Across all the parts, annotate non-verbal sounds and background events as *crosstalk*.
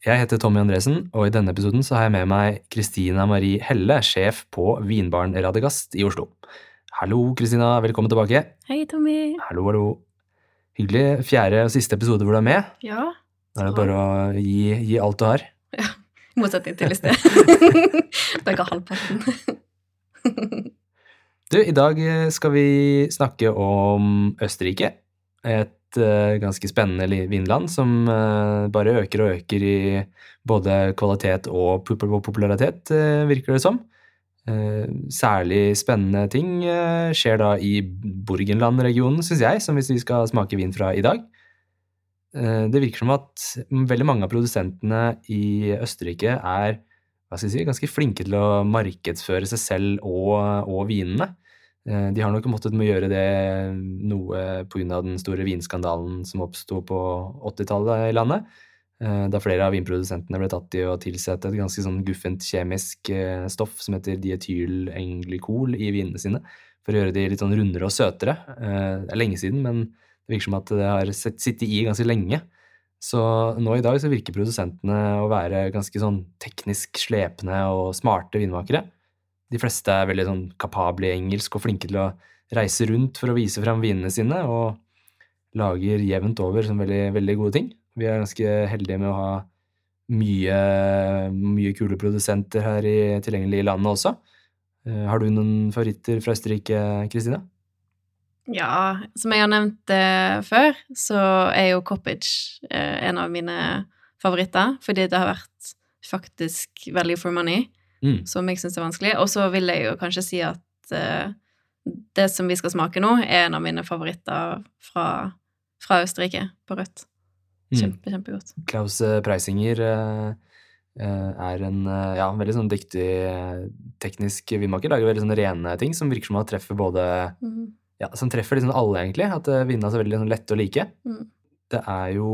Jeg heter Tommy Andresen, og i denne episoden så har jeg med meg Kristina Marie Helle, sjef på Vinbaren Radegast i Oslo. Hallo, Kristina. Velkommen tilbake. Hei, Tommy. Hallo, hallo. Hyggelig. Fjerde og siste episode hvor du er med. Ja. Da er det bare å gi, gi alt du har. I motsetning til i sted. *laughs* ikke halvparten. Du, i dag skal vi snakke om Østerrike. Et uh, ganske spennende vinland som uh, bare øker og øker i både kvalitet og popularitet, uh, virker det som. Særlig spennende ting skjer da i Burgenland-regionen, syns jeg, som hvis vi skal smake vin fra i dag. Det virker som at veldig mange av produsentene i Østerrike er hva skal jeg si, ganske flinke til å markedsføre seg selv og, og vinene. Eh, De har nok måttet må gjøre det noe pga. den store vinskandalen som oppsto på 80-tallet i landet. eh, Da flere av vinprodusentene ble tatt i å tilsette et ganske sånn guffent kjemisk eh, stoff som heter dietylenglikol i vinene sine, for å gjøre de litt sånn rundere og søtere. Det er lenge siden, men det virker som at det har sittet i ganske lenge. Så nå i dag så virker produsentene å være ganske sånn teknisk slepne og smarte vinmakere. De fleste er veldig sånn kapable i engelsk og flinke til å reise rundt for å vise fram vinene sine, og lager jevnt over som veldig, veldig gode ting. Vi er ganske heldige med å ha mye, mye kule produsenter her i, tilgjengelig i landet også. Eh, Har du noen favoritter fra Østerrike, Kristina? Ja, som jeg har nevnt eh, før, så er jo Coppage eh, en av mine favoritter, fordi det har vært faktisk value for money, Mm. som jeg syns er vanskelig. Og så vil jeg jo kanskje si at uh, det som vi skal smake nå, er en av mine favoritter fra, fra Østerrike, på rødt. Mm. Kjempe, kjempegodt. Klaus eh, Preisinger eh, eh, er en uh, ja, veldig sånn dyktig teknisk vinmaker. Lager veldig sånne rene ting som virker som han treffer både mm. ja, Som treffer liksom alle, egentlig. At vinene er så veldig sånn lette å like. Mm. Det er jo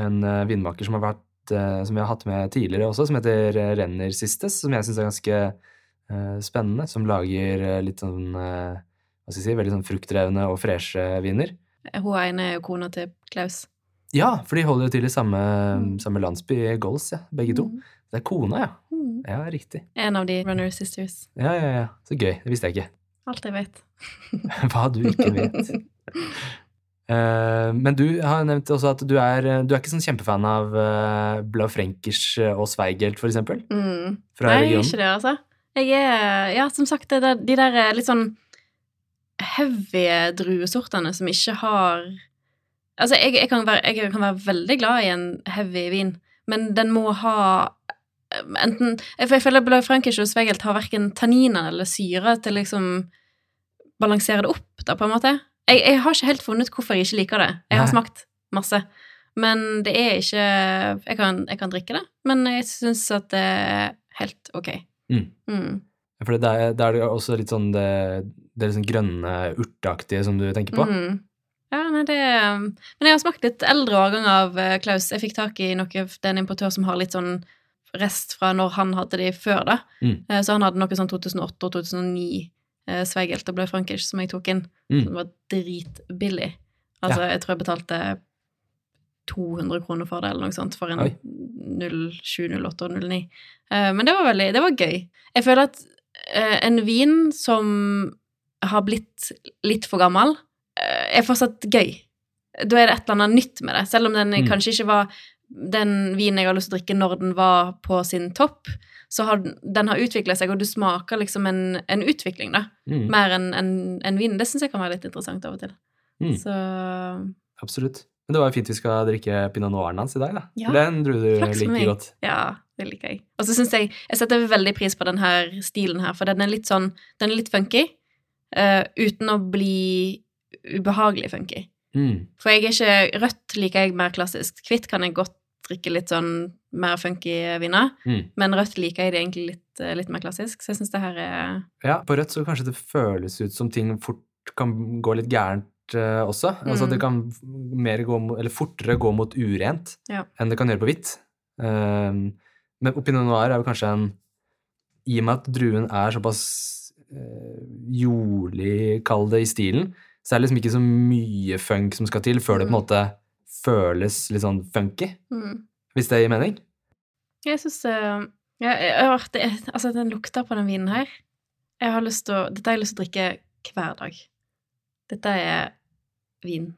en vinmaker som har vært som vi har hatt med tidligere også, som heter eh, Renner Sistes, som jeg syns er ganske eh, spennende. Som lager eh, litt sånn eh, hva skal jeg si, veldig sånn fruktdrevne og freshe viner. Hun ene er jo kona til Klaus. Ja, for de holder jo til i samme, Mm. samme landsby, Goals, ja, begge to. Mm. Det er kona, ja. Mm. Ja, riktig. En av de Runner Sisters. Ja, ja, ja. Så gøy. Det visste jeg ikke. Alt jeg vet. *laughs* Hva du ikke vet. *laughs* Eh, men du har nevnt også at du er, du er ikke sånn kjempefan av uh, Blaufrenkers og Sveigelt, for eksempel? Mm. Fra Nei, jeg er ikke det, altså. Jeg er, ja, som sagt, det der, de der eh, litt sånn heavy druesortene som ikke har Altså, jeg, jeg, kan være, jeg kan være veldig glad i en heavy vin, men den må ha eh, enten Jeg, jeg føler Blau Frankers og Svegelt har verken tanniner eller syre til liksom balansere det opp, da, på en måte. Jeg, jeg har ikke helt funnet hvorfor jeg ikke liker det. Jeg har Nei. smakt masse. Men det er ikke Jeg kan, jeg kan drikke det, men jeg syns at det er helt ok. Mm. Mm. For det er, det er også litt sånn det, det sånn grønne, urteaktige som du tenker på? Mm. Ja, nei, det Men jeg har smakt litt eldre årgang av eh, Klaus. Jeg fikk tak i noe Det er en importør som har litt sånn rest fra når han hadde de før, da. Mm. Eh, Så han hadde noe sånn 2008 og 2009 eh, Sveigelt og Blø Frankers som jeg tok inn. Mm. Den var dritbillig. Altså, jeg tror jeg betalte 200 kroner for det, eller noe sånt, for en Oi. 07, 08 og 09. Uh, Men det var veldig Det var gøy. Jeg føler at uh, en vin som har blitt litt for gammel, uh, er fortsatt gøy. Da er det et eller annet nytt med det, selv om den Mm. kanskje ikke var den vinen jeg har lyst til å drikke når den var på sin topp, så har den, har utvikla seg, og du smaker liksom en, en utvikling, da. Mm. Mer enn en, en vin. Det syns jeg kan være litt interessant av og til. Mm. Så Absolutt. Men det var jo fint vi skal drikke pinot noiren hans i dag, da. Ja. For Den tror du liker meg. godt. ja, det liker jeg. Og så syns jeg Jeg setter veldig pris på denne stilen her, for den er litt sånn Den er litt funky, uh, uten å bli ubehagelig funky. Mm. For jeg er ikke Rødt liker jeg mer klassisk. Hvitt kan jeg godt drikke litt sånn mer funky viner. Mm. Men rødt liker jeg det egentlig litt, eh, litt mer klassisk, så jeg syns det her er Ja, på rødt så kanskje det føles ut som ting fort kan gå litt gærent uh, også. Altså Mm. det kan mer gå, eller fortere gå mot urent Ja. enn det kan gjøre på hvitt. Um, men Pinot Noir er jo kanskje en I og med at druen er såpass uh, jordlig, kall det, i stilen, så er det liksom ikke så mye funk som skal til før det på en Mm. måte føles litt sånn funky, mm. hvis det gir mening. Jeg syns det er- Altså, den lukta på den vinen her jeg har lyst til å, Dette har jeg lyst til å drikke hver dag. Dette er vin.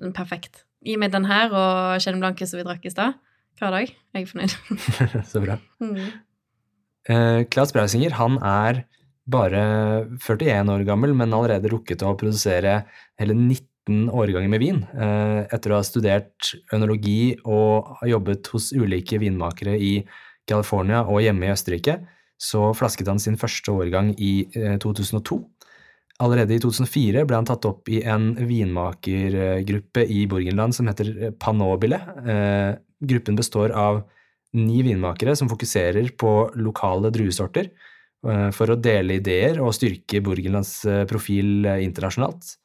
Den er Perfekt. Gi meg den her og Chenin Blanque som vi drakk i stad. Hver dag. Jeg er fornøyd. *laughs* så bra. Mm. Uh, Klaus Brausinger han er bare 41 år gammel, men allerede rukket å produsere hele 19 årganger med vin. Eh, etter å ha studert ønologi og jobbet hos ulike vinmakere i California og hjemme i Østerrike, så flasket han sin første årgang i eh, 2002. Allerede i 2004 ble han tatt opp i en vinmakergruppe i Borgenland som heter Panobile. Eh, gruppen består av ni vinmakere som fokuserer på lokale druesorter eh, for å dele ideer og styrke Burgenlands eh, profil eh, internasjonalt.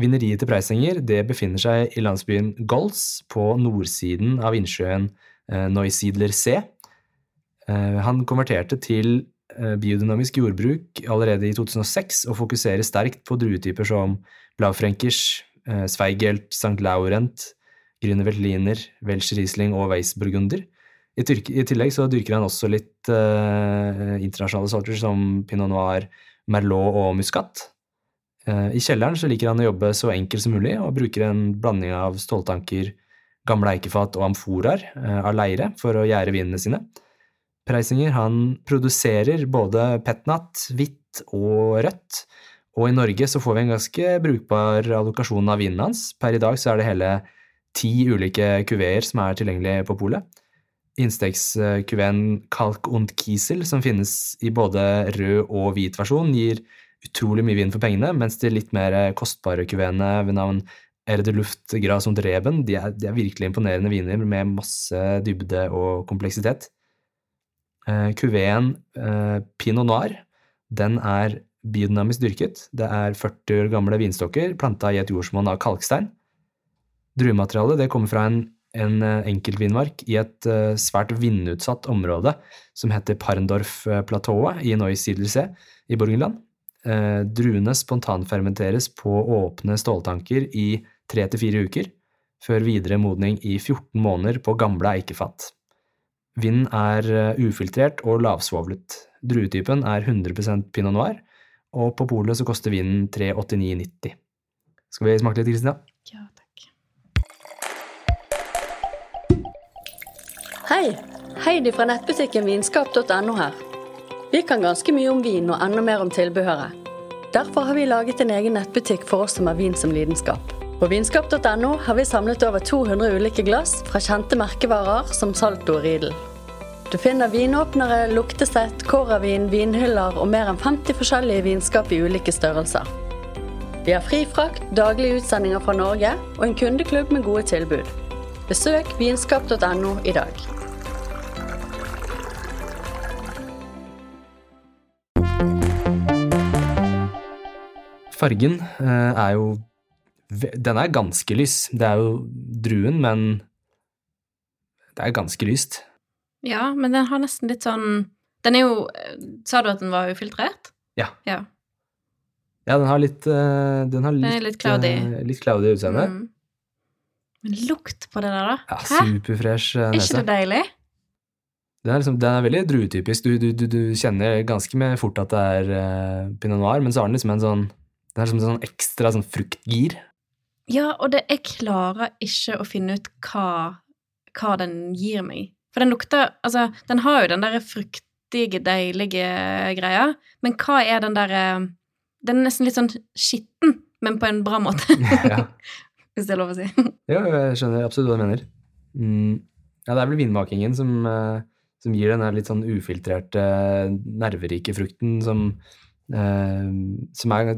Vineriet til Preisinger befinner seg i landsbyen Gols på nordsiden av innsjøen eh, Neusiedler See. Eh, Han konverterte til eh, biodynamisk jordbruk allerede i 2006 og fokuserer sterkt på druetyper som Blaufrenkers, Sveigelt, St. Laurent, Grüne Veltliner, Welsch Riesling og Weissburgunder. I, I tillegg så dyrker han også litt eh, internasjonale sorter som pinot noir, merlot og muscat. Eh, I kjelleren så liker han å jobbe så enkelt som mulig og bruker en blanding av ståltanker, gamle eikefat og amforaer eh, av leire for å gjære vinene sine. Preisinger han produserer både petnat, hvitt og rødt, og i Norge så får vi en ganske brukbar allokasjon av vinen hans. Per i dag så er det hele ti ulike kuveer som er tilgjengelige på polet. Innstegskuveen Kalk und Kiesel, som finnes i både rød og hvit versjon, gir utrolig mye vin for pengene, mens de litt mer kostbare kuveene ved navn Erde Luft Gras und Reben, de er, de er virkelig imponerende viner med masse dybde og kompleksitet. Eh, Kuveen eh, Pinot Noir, den er biodynamisk dyrket. Det er 40 år gamle vinstokker planta i et jordsmonn av kalkstein. Druematerialet det kommer fra en, en eh, enkeltvinmark i et eh, svært vindutsatt område som heter Parendorf-platået i Neusiedlelse i Burgenland. Eh, druene spontanfermenteres på åpne ståltanker i tre til fire uker, før videre modning i 14 måneder på gamle eikefat. Vinen er eh, ufiltrert og lavsvovlet. Druetypen er 100% pinot noir, og på polet så koster vinen 389,90. Skal vi smake litt, Kristina? Ja, takk. Hei! Heidi fra nettbutikken vinskap.no her. Vi kan ganske mye om vin og enda mer om tilbehøret. Derfor har vi laget en egen nettbutikk for oss som har vin som lidenskap. På vinskap.no har vi samlet over 200 ulike glass fra kjente merkevarer som Salto og Riedel. Du finner vinåpnere, luktesett, kåravin, vinhyller og mer enn 50 forskjellige vinskap i ulike størrelser. Vi har fri frakt, daglige utsendinger fra Norge og en kundeklubb med gode tilbud. Besøk vinskap.no i dag. Fargen eh, er jo Den er ganske lys. Det er jo druen, men det er ganske lyst. Ja, men den har nesten litt sånn Den er jo Sa du at den var ufiltrert? Ja. Ja. Ja, den har litt eh, Den har litt, er litt cloudy. eh, litt cloudy utseende. Mm. Men lukt på det der, da. Ja, Hæ? superfresh nese. Er ikke det deilig? Den er, liksom, den er veldig druetypisk. Du, du, du, du kjenner ganske med fort at det er uh, pinot noir, men så har den liksom en sånn Den er som en sånn ekstra sånn fruktgir. Ja, og det, jeg klarer ikke å finne ut hva, hva den gir meg. For den lukter Altså, den har jo den derre fruktige, deilige greia, men hva er den derre Den er nesten litt sånn skitten, men på en bra måte. *laughs* *laughs* ja. Hvis det er lov å si. *laughs* Ja, jeg skjønner absolutt hva du mener. Mm. Ja, det er vel vinmakingen som, eh, som gir den litt sånn ufiltrerte, nerverike frukten som, eh, som er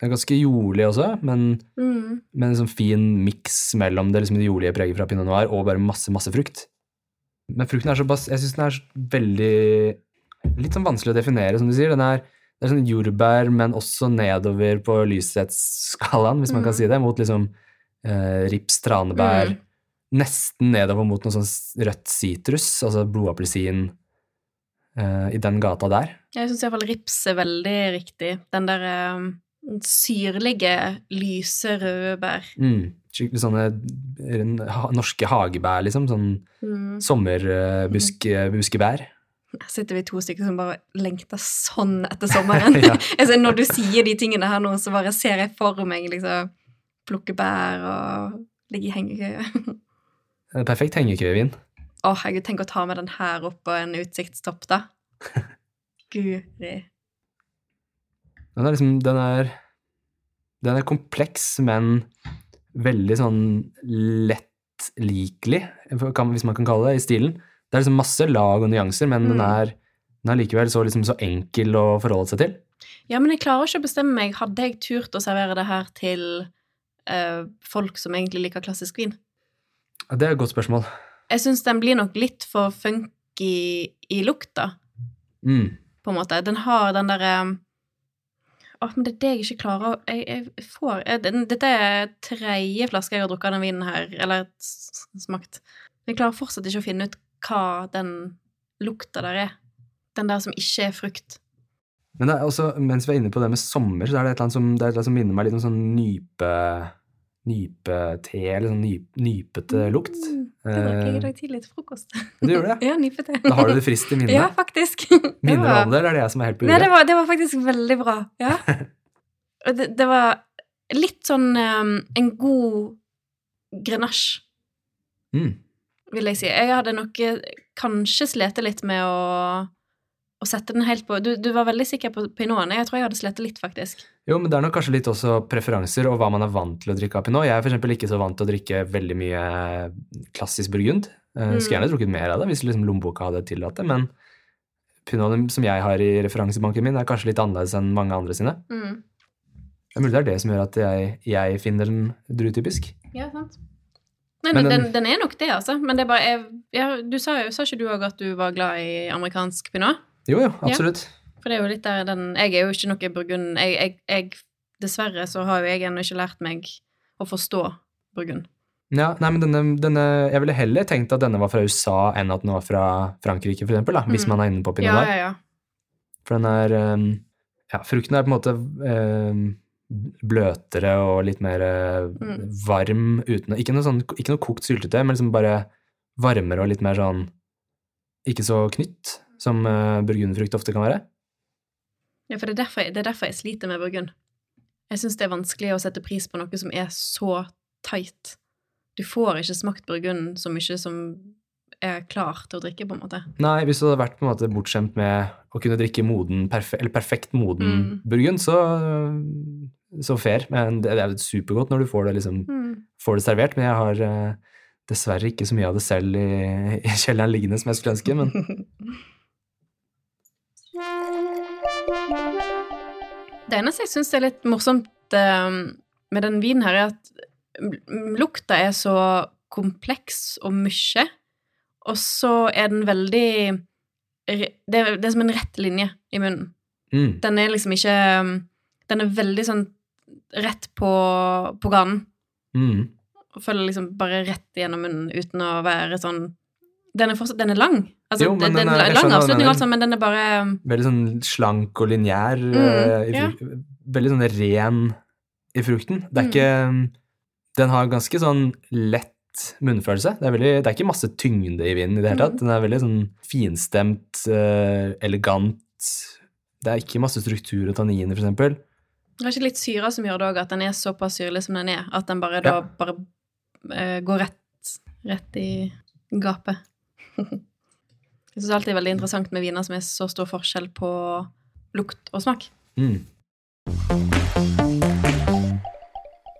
Det er ganske jordlig også, men Mm. med en sånn fin miks mellom det, liksom, det jordlige preget fra pinot noir og bare masse, masse frukt. Men frukten er såpass Jeg syns den er veldig Litt sånn vanskelig å definere, som du sier. Den er, det er sånn jordbær, men også nedover på lyshetsskalaen, hvis man kan Mm. si det, mot liksom eh, rips, tranebær. Mm. Nesten nedover mot noe sånn rødt sitrus, altså blodappelsin, eh, i den gata der. Jeg syns iallfall rips er veldig riktig. Den der eh, syrlige, lyse røde bær. Mm. Skikkelig sånne eh, norske hagebær, liksom. Sånn Mm. sommerbuskebær. Her sitter vi to stykker som bare lengter sånn etter sommeren. *laughs* Altså, *laughs* når du sier de tingene her nå, så bare ser jeg for meg liksom plukke bær og ligge i hengekøye. Eh, Perfekt hengekøyevin. Å, herregud, tenk å ta med den her opp på en utsiktstopp, da. *laughs* Guri. Den er liksom Den er, den er kompleks, men veldig sånn lettlikelig, hvis man kan kalle det, i stilen. Det er liksom masse lag og nyanser, men den, Mm. er, den er likevel så, liksom, så enkel å forholde seg til. Ja, men jeg klarer ikke å bestemme meg. Hadde jeg turt å servere det her til uh, folk som egentlig liker klassisk vin? Ja, Det er et godt spørsmål. Jeg syns den blir nok litt for funky i lukta, Mm. på en måte. Den har den derre Å, men det er det jeg ikke klarer Jeg, jeg får jeg, Dette er tredje flaske jeg har drukket av den vinen her, eller smakt. Men jeg klarer fortsatt ikke å finne ut hva den lukta der er. Den der som ikke er frukt. Men det er også, mens vi er inne på det med sommer, så er det et eller annet som, er eller annet som minner meg litt om sånn nype... Nypete, eller sånn nyp, nypete lukt. Mm, det drakk jeg i dag tidlig til frokost. Du gjorde det? *laughs* ja, nypete. Da har du det frist i minnet. Ja, faktisk. *laughs* Minner du om det, eller er det jeg som er helt på Nei, det uret? var, det var faktisk veldig bra. Ja. *laughs* Det, det var litt sånn um, en god grenasje, Mm. vil jeg si. Jeg hadde nok eh, kanskje slitt litt med å, å sette den helt på Du, du var veldig sikker på pinoten. Jeg tror jeg hadde slettet litt, faktisk. Jo, men det er nok kanskje litt også preferanser og hva man er vant til å drikke av pinot. Jeg er eksempel ikke så vant til å drikke veldig mye klassisk burgund. Eh, Skulle gjerne drukket mer av det hvis liksom lommeboka hadde tillatt det, men pinoten som jeg har i referansebanken min, er kanskje litt annerledes enn mange andre sine. Mm. Det er mulig det er det som gjør at jeg, jeg finner den druetypisk. Ja, sant. Nei, Men men den, den- den er nok det, altså. Men det er bare jeg, ja, Du sa jo Sa ikke du òg at du var glad i amerikansk pinot? Jo, jo, absolutt. For det er jo litt der den Jeg er jo ikke noe burgund jeg, jeg, jeg Dessverre så har jo jeg ennå ikke lært meg å forstå burgund. Ja, nei, men denne, denne, Jeg ville heller tenkt at denne var fra USA enn at den var fra Frankrike, for eksempel, da, hvis Mm. man er inne på pinot Ja, noir. ja, ja. For den er ehm, Ja, frukten er på en måte um, bløtere og litt mer eh, Mm. varm uten Ikke noe, sånn, ikke noe kokt syltetøy, men liksom bare varmere og litt mer sånn Ikke så knytt, som uh, burgundfrukt ofte kan være. ja for det er, derfor det er derfor jeg sliter med burgund. Jeg syns det er vanskelig å sette pris på noe som er så tight. Du får ikke smakt burgund så mye som er klar til å drikke, på en måte. Nei, hvis du hadde vært på en måte bortskjemt med å kunne drikke moden, perfe eller perfekt moden Mm. burgund, så, så fair. Men det, er jo supergodt når du får det, liksom, får det servert. Men jeg har eh, dessverre ikke så mye av det selv i, i kjelleren liggende som jeg skulle ønske. Men *laughs* Det eneste jeg syns er litt morsomt eh, med den vinen her, er at lukta er så kompleks og mye, og så er den veldig det er, det er som en rett linje i munnen. mm, Den er liksom ikke um, Den er veldig sånn rett på, på ganen. mm. Følger liksom bare rett gjennom munnen uten å være sånn Den er fortsatt Den er lang. Altså, Jo, den, den er er- lang skjønner avslutning, altså, men den er bare um, Veldig sånn slank og lineær. Mm, eh, i ja. Veldig sånn ren i frukten. Det er Mm. ikke Den har ganske sånn lett munnfølelse. Det er, veldig, det er ikke masse tyngde i vinen i det hele tatt. Mm. Den er veldig sånn finstemt, eh, elegant. Det er ikke masse struktur og tanniner, eksempel. Kanskje litt syre som gjør det òg, at den er såpass syrlig som den er. At den bare da Ja. bare uh, går rett, rett i gapet. Jeg syns alltid det er veldig interessant med viner som er så stor forskjell på lukt og smak. Mm.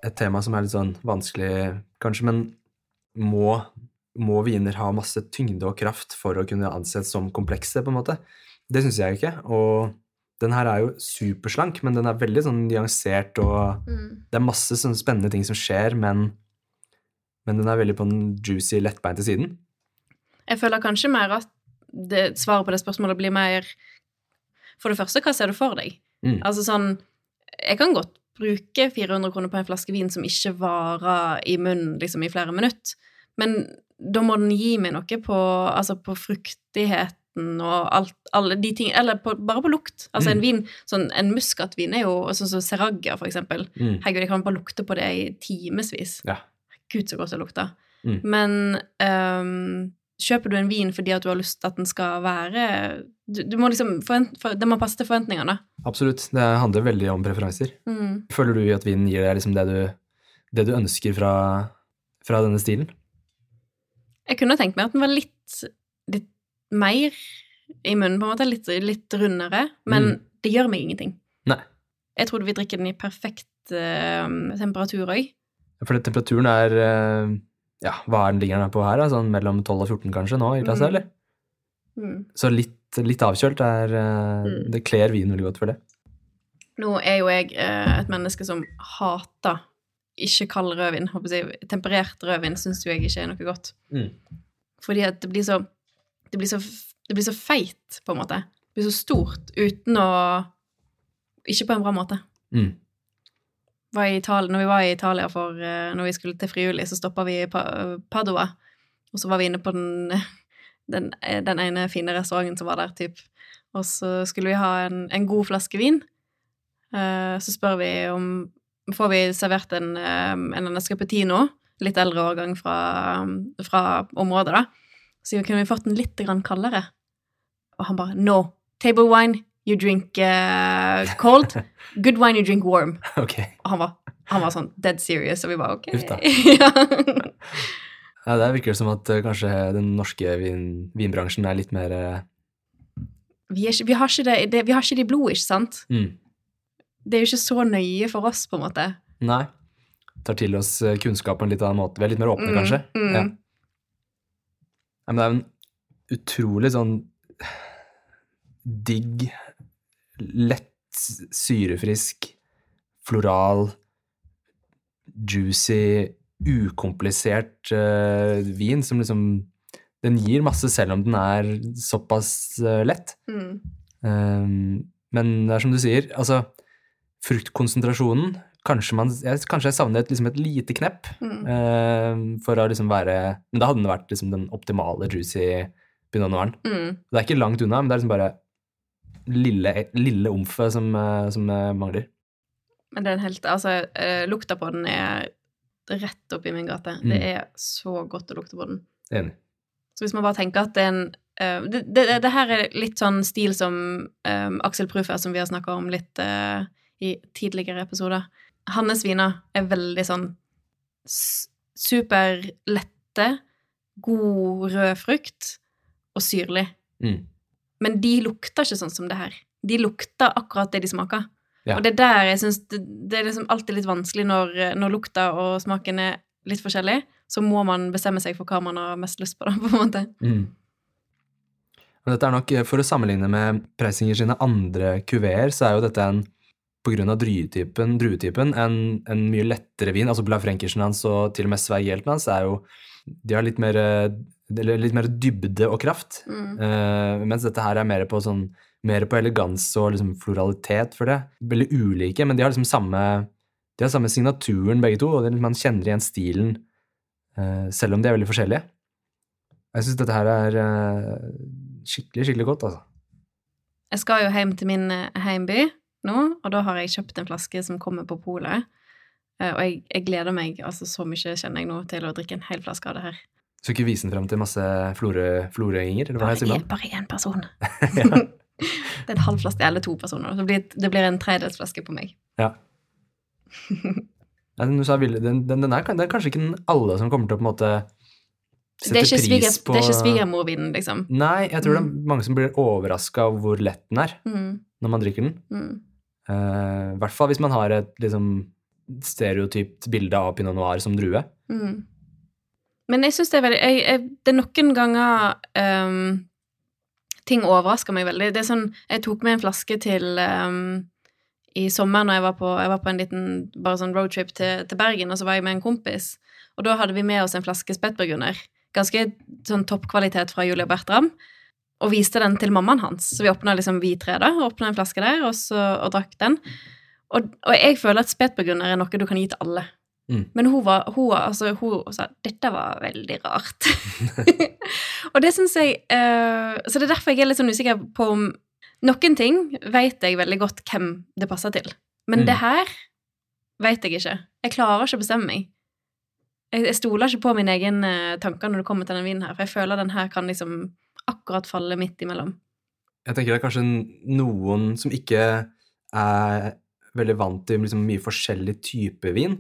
Et tema som er litt sånn vanskelig, kanskje, men må, må viner ha masse tyngde og kraft for å kunne anses som komplekse, på en måte? Det syns jeg ikke. Og Den her er jo superslank, men den er veldig sånn nyansert, og det er masse sånn spennende ting som skjer, men, men den er veldig på den juicy, lettbeinte siden. Jeg føler kanskje mer at det, svaret på det spørsmålet blir mer For det første, hva ser du for deg? Mm. Altså sånn Jeg kan godt bruke 400 kroner på en flaske vin som ikke varer i munnen liksom, i flere minutter, men da må den gi meg noe på, altså på fruktigheten og alt, alle de ting Eller på, bare på lukt. Altså en Mm. vin, sånn en muskatvin er jo sånn som Serragia, for eksempel. Mm. Herregud, jeg kan bare lukte på det i timevis. Ja. Gud, så godt det lukter. Mm. Men ehm, kjøper du en vin fordi at du har lyst til at den skal være Du, du må liksom forvent, for, Det må passe til forventningene. Absolutt. Det handler veldig om preferanser. Mm. Føler du at vinen gir deg liksom det du, det du ønsker fra, fra denne stilen? Jeg kunne tenkt meg at den var litt, litt mer i munnen, på en måte. Litt, litt rundere. Men Mm. det gjør meg ingenting. Nei. Jeg trodde vi drikker den i perfekt uh, temperatur òg. For temperaturen er eh, Ja, hva er den ligger den på her? da? Sånn mellom 12 og 14 kanskje nå i klasse, Mm. eller? Mm. Så litt, litt avkjølt er uh, Mm. Det kler vinen veldig godt for det. Nå er jo jeg uh, et menneske som hater ikke kald rødvin. Jeg, temperert rødvin syns jo jeg ikke er noe godt. Mm. Fordi at det blir så Det blir så, det blir så feit, på en måte. Det blir så stort uten å Ikke på en bra måte. Mm. Var i Italia, når vi var i Italia for eh, Når vi skulle til Friuli, så stoppa vi i Padua. Og så var vi inne på den, *laughs* den, den ene fine restauranten som var der, typ. Og så skulle vi ha en, en god flaske vin. Eh, så spør vi om Får vi servert en, eh, en, escapetino, litt eldre årgang fra, fra området, da. Så kunne vi fått den litt kaldere. Og han bare No. Table wine, you drink uh, cold. Good wine, you drink warm. *laughs* Okay. Og han var, han var sånn dead serious, og vi bare ok. Uff da. ja. *laughs* Ja, det virker som at uh, kanskje den norske vin, vinbransjen er litt mer uh... vi, er ikke, vi, har ikke det, det, vi har ikke det i blodet, ikke sant? mm. Det er jo ikke så nøye for oss, på en måte. Nei. Tar til oss eh, kunnskap på en litt annen måte. Vi er litt mer åpne, Mm, kanskje. mm. Ja. Nei, men det er en utrolig sånn digg, lett, syrefrisk, floral, juicy, ukomplisert uh, vin som liksom Den gir masse selv om den er såpass uh, lett. Mm. Um, men det er som du sier, altså fruktkonsentrasjonen Kanskje, man, jeg, kanskje jeg savner et, liksom et lite knepp Mm. uh, for å liksom være Men da hadde den vært liksom den optimale juicy pinot noiren. Mm. Det er ikke langt unna, men det er liksom bare lille, lille omfet som, eh, som eh, mangler. Men det er en helt Altså, eh, lukta på den er rett opp i min gate. Mm. Det er så godt å lukte på den. Enig. Så hvis man bare tenker at det er en uh, det, det, det her er litt sånn stil som um, Aksel Prufer, som vi har snakka om litt uh, i tidligere episoder. Hans viner er veldig sånn superlette, god rød frukt og syrlig. Mm. Men de lukter ikke sånn som det her. De lukter akkurat det de smaker. Ja. Og det er der jeg syns det, det er liksom alltid litt vanskelig når, når lukta og smaken er litt forskjellig. Så må man bestemme seg for hva man har mest lyst på, da, *laughs* på en måte. Mm. Dette er nok, eh, For å sammenligne med Preisinger sine andre kuveer, så er jo dette en av druetypen, druetypen en, en mye lettere vin. altså Blaufränkersen hans og til og med Sveighelten hans er jo De har litt mer, eh, eller litt mer dybde og kraft. Mm. Uh, mens dette her er mer på sånn mer på elegans og liksom floralitet for det. Veldig ulike, men de har liksom samme de har samme signaturen begge to, og det, man kjenner igjen stilen uh, selv om de er veldig forskjellige. Jeg syns dette her er uh, skikkelig, skikkelig godt, altså. Jeg skal jo hjem til min heimby nå, og da har jeg kjøpt en flaske som kommer på polet. Og jeg, jeg gleder meg altså så mye, kjenner jeg nå, til å drikke en hel flaske av det her. Skal ikke vise den frem til masse hva Bare det? én, bare én person. Ja. *laughs* det er en halv flaske, eller to personer. Det blir, det blir en tredjedelsflaske på meg. Ja. *laughs* Den, den, den, er, den er kanskje ikke alle som kommer til å på en måte sette pris sviger, på det er ikke svigermorvinen, liksom. Nei, jeg tror det er mange som blir overraska over hvor lett den er Mm, når man drikker den. mm. uh, hvert fall hvis man har et liksom stereotypt bilde av pinot noir som drue. Mm. Men jeg syns det er veldig jeg, jeg, Det er noen ganger um, ting overrasker meg veldig. Det er sånn, Jeg tok med en flaske til um, i sommer når jeg var på, jeg var på en liten bare sånn roadtrip til, til Bergen, og så var jeg med en kompis. Og da hadde vi med oss en flaske Spetburgunder. Ganske sånn toppkvalitet fra Julia Bertram. Og viste den til mammaen hans. Så vi åpna liksom vi tre, da. Åpna en flaske der, og, så, og drakk den. Og, og jeg føler at Spetburgunder er noe du kan gi til alle. Mm. Men hun, var, hun, altså, hun sa dette var veldig rart. *laughs* og det syns jeg uh, Så det er derfor jeg er litt sånn usikker på om Noen ting vet jeg veldig godt hvem det passer til. Men Mm. det her vet jeg ikke. Jeg klarer ikke å bestemme meg. Jeg, jeg stoler ikke på mine egne eh, tanker når det kommer til den vinen her, for jeg føler den her kan liksom akkurat falle midt imellom. Jeg tenker det er kanskje noen som ikke er veldig vant til liksom mye forskjellig type vin,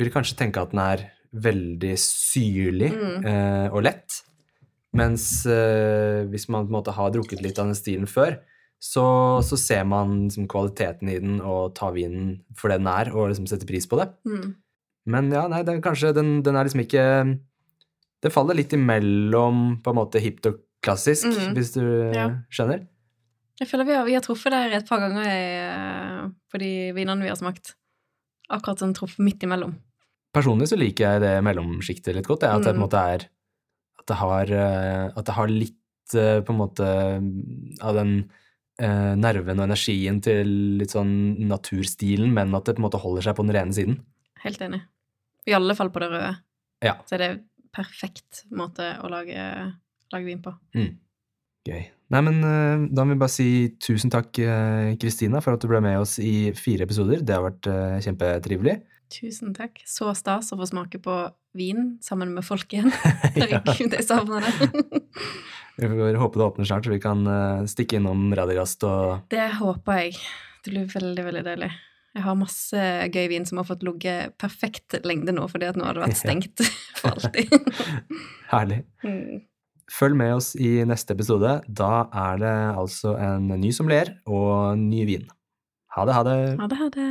vil kanskje tenke at den er veldig syrlig Mm. eh, og lett. Mens eh, hvis man på en måte har drukket litt av den stilen før, så, så ser man liksom, kvaliteten i den og tar vinen for det den er, og liksom setter pris på det. Mm. Men ja, nei, er kanskje den, den er liksom ikke Det faller litt imellom på en måte hipt og klassisk, Mhm. hvis du Ja. skjønner? Jeg føler vi har, vi har truffet der et par ganger i, eh, på de vinene vi har smakt. Akkurat sånn truffet midt imellom. Personlig så liker jeg det mellomsjiktet litt godt. Det, at det på en Mm. måte er At det har, eh, at det har litt eh, på en måte av den eh, nerven og energien til litt sånn naturstilen, men at det på en måte holder seg på den rene siden. Helt enig. I alle fall på det røde. Ja. Så er det perfekt måte å lage, lage vin på. Mm. Gøy. Nei, men eh, da må vi bare si tusen takk, Kristina, for at du ble med oss i fire episoder. Det har vært kjempetrivelig. Tusen takk. Så stas å få smake på vin sammen med folk igjen. *laughs* Herregud, jeg savner det. *laughs* Vi får håpe det åpner snart, så vi kan eh, stikke innom Radiorast og Det håper jeg. Det blir veldig, veldig deilig. Jeg har masse gøy vin som har fått ligget perfekt lengde nå, fordi at nå har det vært *laughs* stengt for alltid. Herlig. Mm. Følg med oss i neste episode. Da er det altså en ny sommelier og ny vin. Ha det, ha det. Ha det, ha det.